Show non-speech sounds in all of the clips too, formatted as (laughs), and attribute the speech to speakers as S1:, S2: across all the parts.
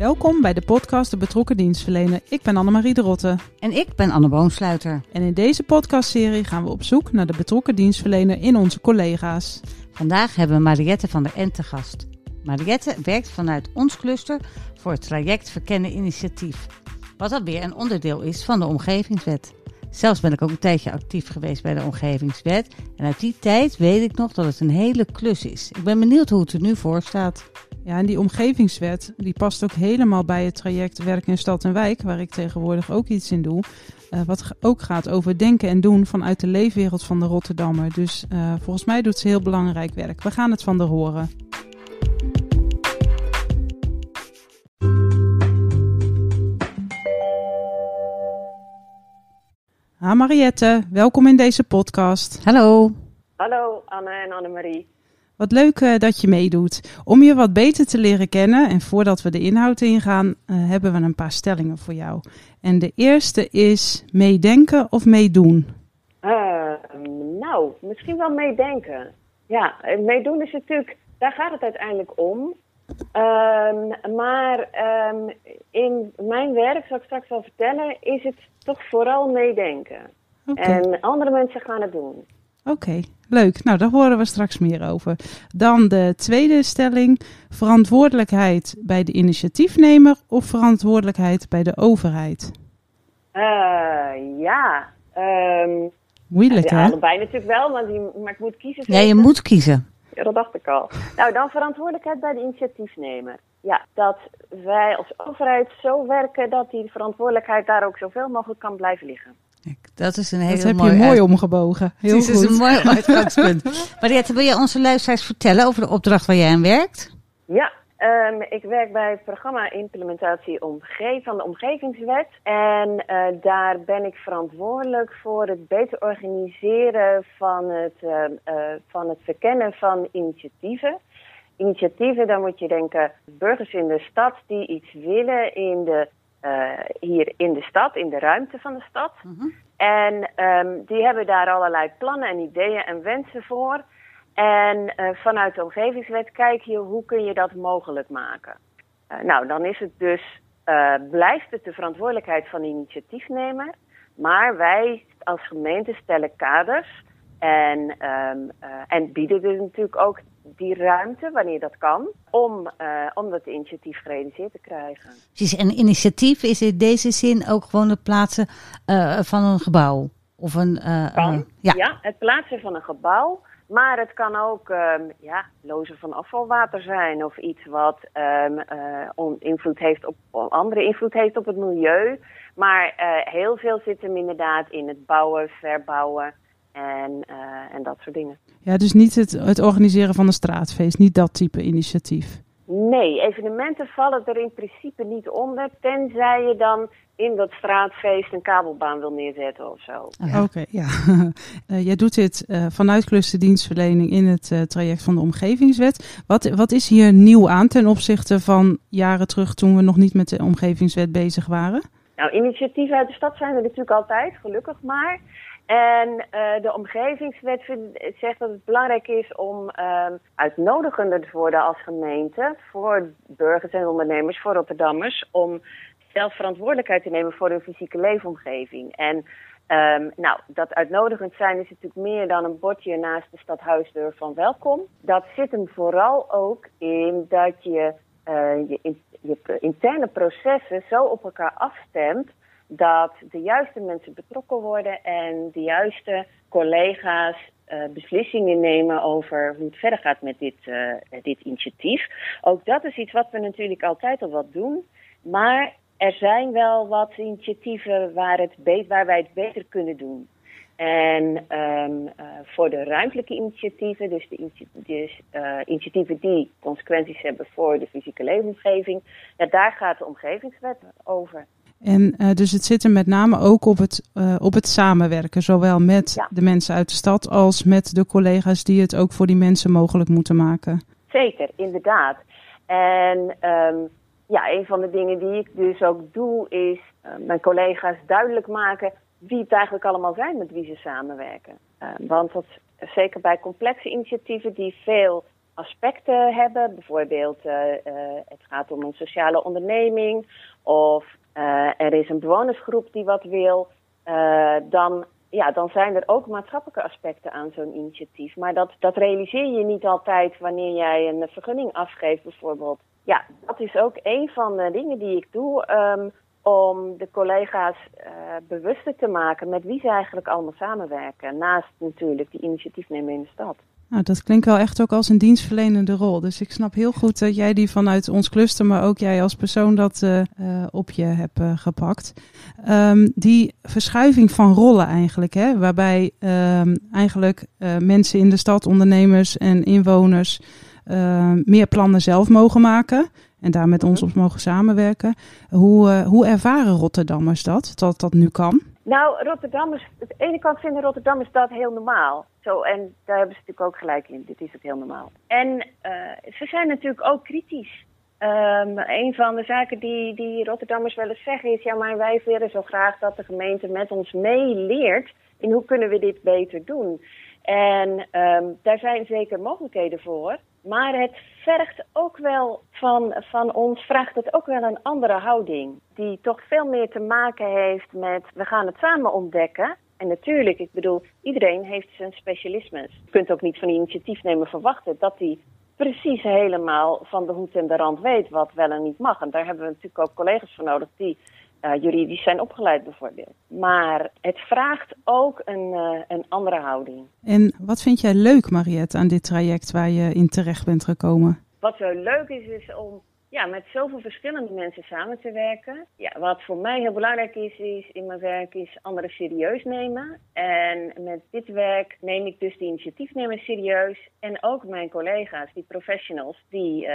S1: Welkom bij de podcast De Betrokken Dienstverlener. Ik ben Annemarie de Rotte.
S2: En ik ben Anne Boonsluiter.
S1: En in deze podcastserie gaan we op zoek naar de betrokken dienstverlener in onze collega's.
S2: Vandaag hebben we Mariette van der Ent te gast. Mariette werkt vanuit ons cluster voor het traject Verkennen Initiatief. Wat alweer een onderdeel is van de Omgevingswet. Zelfs ben ik ook een tijdje actief geweest bij de Omgevingswet. En uit die tijd weet ik nog dat het een hele klus is. Ik ben benieuwd hoe het er nu voor staat.
S1: Ja, en die omgevingswet die past ook helemaal bij het traject Werk in Stad en Wijk, waar ik tegenwoordig ook iets in doe. Uh, wat ook gaat over denken en doen vanuit de leefwereld van de Rotterdammer. Dus uh, volgens mij doet ze heel belangrijk werk. We gaan het van haar horen. Ha Mariette, welkom in deze podcast.
S2: Hallo.
S3: Hallo Anne en Annemarie.
S1: Wat leuk uh, dat je meedoet. Om je wat beter te leren kennen en voordat we de inhoud ingaan, uh, hebben we een paar stellingen voor jou. En de eerste is meedenken of meedoen?
S3: Uh, nou, misschien wel meedenken. Ja, meedoen is natuurlijk, daar gaat het uiteindelijk om. Um, maar um, in mijn werk, zal ik straks wel vertellen, is het toch vooral meedenken. Okay. En andere mensen gaan het doen.
S1: Oké, okay, leuk. Nou, daar horen we straks meer over. Dan de tweede stelling: verantwoordelijkheid bij de initiatiefnemer of verantwoordelijkheid bij de overheid?
S3: Uh, ja. Um,
S2: Moeilijk,
S3: ja,
S2: hè?
S3: Allebei natuurlijk wel, maar, die, maar ik moet kiezen.
S2: Ja, je moet kiezen.
S3: Ja, dat dacht ik al. Nou, dan verantwoordelijkheid bij de initiatiefnemer. Ja, dat wij als overheid zo werken dat die verantwoordelijkheid daar ook zoveel mogelijk kan blijven liggen.
S2: Dat is een hele
S1: dat heb
S2: mooie
S1: je mooi omgebogen. (laughs) Heel
S2: Dit
S1: goed.
S2: is een mooi (laughs) uitgangspunt. Mariette, wil je onze luisteraars vertellen over de opdracht waar jij aan werkt?
S3: Ja, um, ik werk bij het programma Implementatie omge van de Omgevingswet. En uh, daar ben ik verantwoordelijk voor het beter organiseren van het, uh, uh, van het verkennen van initiatieven. Initiatieven, dan moet je denken burgers in de stad die iets willen in de hier in de stad, in de ruimte van de stad.
S2: Mhm.
S3: Mm -hmm. En um, die hebben daar allerlei plannen en ideeën en wensen voor. En uh, vanuit de omgevingswet kijk je hoe kun je dat mogelijk maken. Uh, nou, dan is het dus, blijft het de verantwoordelijkheid van de initiatiefnemer. Maar wij als gemeente stellen kaders en, um, en bieden dus natuurlijk ook die ruimte, wanneer dat kan, om, uh, om dat initiatief gerealiseerd te krijgen.
S2: Precies, en initiatief is in deze zin ook gewoon het plaatsen uh, van een gebouw? Of een,
S3: kan, ja. ja. het plaatsen van een gebouw. Maar het kan ook um, ja, lozen van afvalwater zijn of iets wat um, invloed heeft op, andere invloed heeft op het milieu. Maar heel veel zit hem inderdaad in het bouwen, verbouwen en, en dat soort dingen.
S1: Ja, dus niet het, het organiseren van een straatfeest, niet dat type initiatief.
S3: Nee, evenementen vallen er in principe niet onder, tenzij je dan in dat straatfeest een kabelbaan wil neerzetten of zo.
S1: Oké, okay, ja. uh, (laughs) jij doet dit uh, vanuit clusterdienstverlening in het uh, traject van de Omgevingswet. Wat, wat is hier nieuw aan ten opzichte van jaren terug toen we nog niet met de Omgevingswet bezig waren?
S3: Nou, initiatieven uit de stad zijn er natuurlijk altijd, gelukkig maar. En uh, de omgevingswet zegt dat het belangrijk is om uh, uitnodigender te worden als gemeente voor burgers en ondernemers, voor Rotterdammers, om zelf verantwoordelijkheid te nemen voor hun fysieke leefomgeving. En um, nou, dat uitnodigend zijn is natuurlijk meer dan een bordje naast de stadhuisdeur van welkom. Dat zit hem vooral ook in dat je in, je interne processen zo op elkaar afstemt dat de juiste mensen betrokken worden en de juiste collega's uh, beslissingen nemen over hoe het verder gaat met dit, uh, dit initiatief. Ook dat is iets wat we natuurlijk altijd al wat doen. Maar er zijn wel wat initiatieven waar, het waar wij het beter kunnen doen. En ehm, eh, voor de ruimtelijke initiatieven, dus de dus, eh, initiatieven die consequenties hebben voor de fysieke leefomgeving, ja, daar gaat de omgevingswet over.
S1: En eh, dus het zit er met name ook op het, eh, op het samenwerken, zowel met
S3: Ja.
S1: de mensen uit de stad als met de collega's die het ook voor die mensen mogelijk moeten maken.
S3: Zeker, inderdaad. En ehm, ja, een van de dingen die ik dus ook doe, is eh, mijn collega's duidelijk maken wie het eigenlijk allemaal zijn met wie ze samenwerken. Want dat, zeker bij complexe initiatieven die veel aspecten hebben, bijvoorbeeld het gaat om een sociale onderneming of er is een bewonersgroep die wat wil, eh, dan ja, dan zijn er ook maatschappelijke aspecten aan zo'n initiatief. Maar dat, dat realiseer je niet altijd wanneer jij een vergunning afgeeft, bijvoorbeeld. Ja, dat is ook een van de dingen die ik doe ehm, om de collega's eh, bewuster te maken met wie ze eigenlijk allemaal samenwerken. Naast natuurlijk die initiatiefnemer in de stad.
S1: Nou, dat klinkt wel echt ook als een dienstverlenende rol. Dus ik snap heel goed dat jij die vanuit ons cluster, maar ook jij als persoon dat eh, eh, op je hebt gepakt. Ehm, die verschuiving van rollen eigenlijk, hè, waarbij ehm, eigenlijk mensen in de stad, ondernemers en inwoners, meer plannen zelf mogen maken. En daar met ons op mogen samenwerken. Hoe, eh, hoe ervaren Rotterdammers dat, dat dat nu kan?
S3: Nou, Rotterdammers, aan de ene kant vinden Rotterdammers dat heel normaal. Zo, en daar hebben ze natuurlijk ook gelijk in. Dit is ook heel normaal. En eh, ze zijn natuurlijk ook kritisch. Ehm, een van de zaken die, die Rotterdammers wel eens zeggen is... ja, maar wij willen zo graag dat de gemeente met ons meeleert... in hoe kunnen we dit beter doen. En ehm, daar zijn zeker mogelijkheden voor. Maar het vergt ook wel van, van ons, vraagt het ook wel een andere houding. Die toch veel meer te maken heeft met, we gaan het samen ontdekken. En natuurlijk, ik bedoel, iedereen heeft zijn specialismes. Je kunt ook niet van initiatiefnemer verwachten dat hij precies helemaal van de hoed en de rand weet wat wel en niet mag. En daar hebben we natuurlijk ook collega's voor nodig die uh, juridisch zijn opgeleid bijvoorbeeld. Maar het vraagt ook een, uh, een andere houding.
S1: En wat vind jij leuk, Mariette, aan dit traject waar je in terecht bent gekomen?
S3: Wat zo leuk is, is om ja, met zoveel verschillende mensen samen te werken. Ja, wat voor mij heel belangrijk is, is in mijn werk is anderen serieus nemen. En met dit werk neem ik dus de initiatiefnemers serieus. En ook mijn collega's, die professionals, die uh,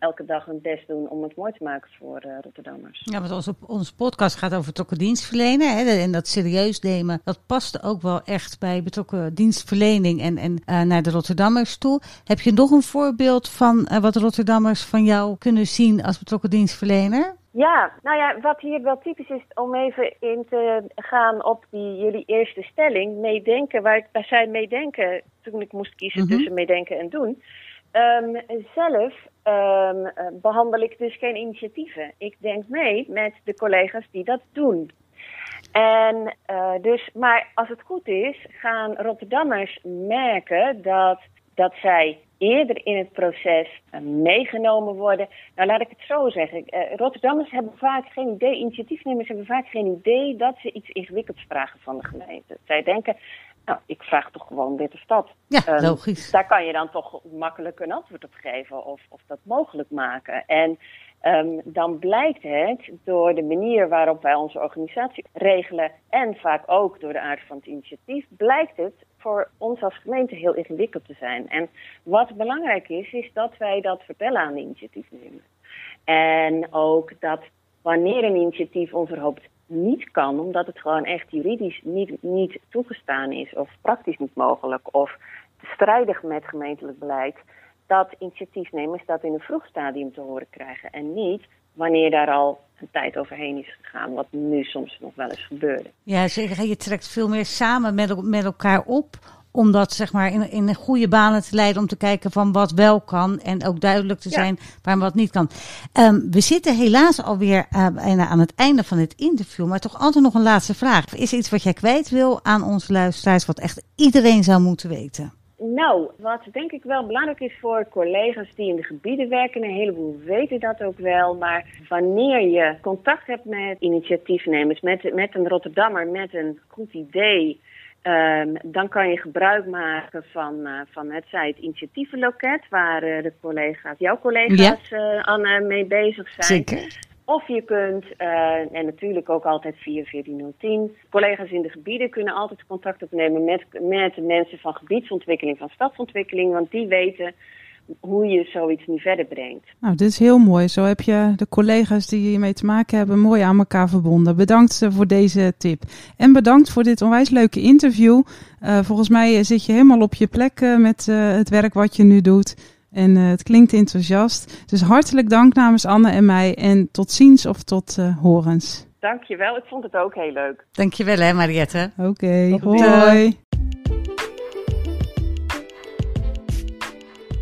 S3: elke dag hun best doen om het mooi te maken voor uh, Rotterdammers.
S2: Ja, want onze, onze podcast gaat over betrokken dienstverlenen. Hè, en dat serieus nemen, dat past ook wel echt bij betrokken dienstverlening en, en uh, naar de Rotterdammers toe. Heb je nog een voorbeeld van uh, wat Rotterdammers van jou kunnen zien als betrokken dienstverlener?
S3: Ja, nou ja, wat hier wel typisch is om even in te gaan op die jullie eerste stelling, meedenken, waar, waar zij meedenken toen ik moest kiezen mm -hmm. tussen meedenken en doen. Um, zelf um, behandel ik dus geen initiatieven. Ik denk mee met de collega's die dat doen. En uh, dus, maar als het goed is, gaan Rotterdammers merken dat, dat zij eerder in het proces uh, meegenomen worden. Nou, laat ik het zo zeggen. Rotterdammers hebben vaak geen idee, initiatiefnemers hebben vaak geen idee dat ze iets ingewikkelds vragen van de gemeente. Zij denken, nou, ik vraag toch gewoon dit of dat.
S2: Ja, um, logisch.
S3: Daar kan je dan toch makkelijk een antwoord op geven of, of dat mogelijk maken. En um, dan blijkt het door de manier waarop wij onze organisatie regelen en vaak ook door de aard van het initiatief, blijkt het voor ons als gemeente heel ingewikkeld te zijn. En wat belangrijk is, is dat wij dat vertellen aan de initiatiefnemers. En ook dat wanneer een initiatief onverhoopt niet kan, omdat het gewoon echt juridisch niet, niet toegestaan is of praktisch niet mogelijk of strijdig met gemeentelijk beleid, dat initiatiefnemers dat in een vroeg stadium te horen krijgen en niet wanneer daar al een tijd overheen is gegaan, wat nu soms nog wel eens gebeurde.
S2: Ja, zeker. Je trekt veel meer samen met, met elkaar op om dat zeg maar in, in goede banen te leiden om te kijken van wat wel kan en ook duidelijk te zijn ja. waar wat niet kan. Um, we zitten helaas alweer uh, bijna aan het einde van dit interview, maar toch altijd nog een laatste vraag. Is er iets wat jij kwijt wil aan onze luisteraars wat echt iedereen zou moeten weten?
S3: Nou, wat denk ik wel belangrijk is voor collega's die in de gebieden werken, een heleboel weten dat ook wel, maar wanneer je contact hebt met initiatiefnemers, met, met een Rotterdammer, met een goed idee, Um, dan kan je gebruik maken van, uh, van het zij het initiatievenloket, waar uh, de collega's, jouw collega's, ja. uh, Anne, mee bezig zijn.
S2: Zeker.
S3: Of je kunt, en natuurlijk ook altijd via 14010, collega's in de gebieden kunnen altijd contact opnemen met, met de mensen van gebiedsontwikkeling, van stadsontwikkeling, want die weten hoe je zoiets nu verder brengt.
S1: Nou, dit is heel mooi. Zo heb je de collega's die hiermee te maken hebben mooi aan elkaar verbonden. Bedankt voor deze tip. En bedankt voor dit onwijs leuke interview. Uh, volgens mij zit je helemaal op je plek uh, met uh, het werk wat je nu doet. En het klinkt enthousiast. Dus hartelijk dank namens Anne en mij. En tot ziens of tot horens.
S3: Dankjewel, ik vond het ook heel leuk.
S2: Dankjewel hè Mariette.
S1: Oké, okay, hoi.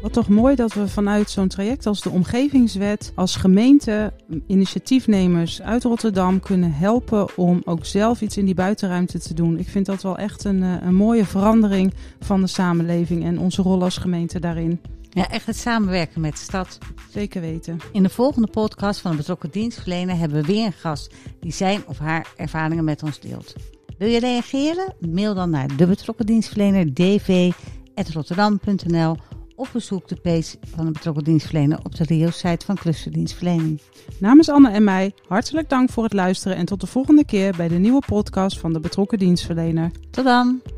S1: Wat toch mooi dat we vanuit zo'n traject als de Omgevingswet als gemeente initiatiefnemers uit Rotterdam kunnen helpen om ook zelf iets in die buitenruimte te doen. Ik vind dat wel echt een, een mooie verandering van de samenleving en onze rol als gemeente daarin.
S2: Ja, echt het samenwerken met de stad.
S1: Zeker weten.
S2: In de volgende podcast van de betrokken dienstverlener hebben we weer een gast die zijn of haar ervaringen met ons deelt. Wil je reageren? Mail dan naar de betrokken dienstverlener dv.rotterdam.nl of bezoek de page van de betrokken dienstverlener op de Rio-site van Clusterdienstverlening.
S1: Namens Anne en mij, hartelijk dank voor het luisteren en tot de volgende keer bij de nieuwe podcast van de betrokken dienstverlener.
S2: Tot dan!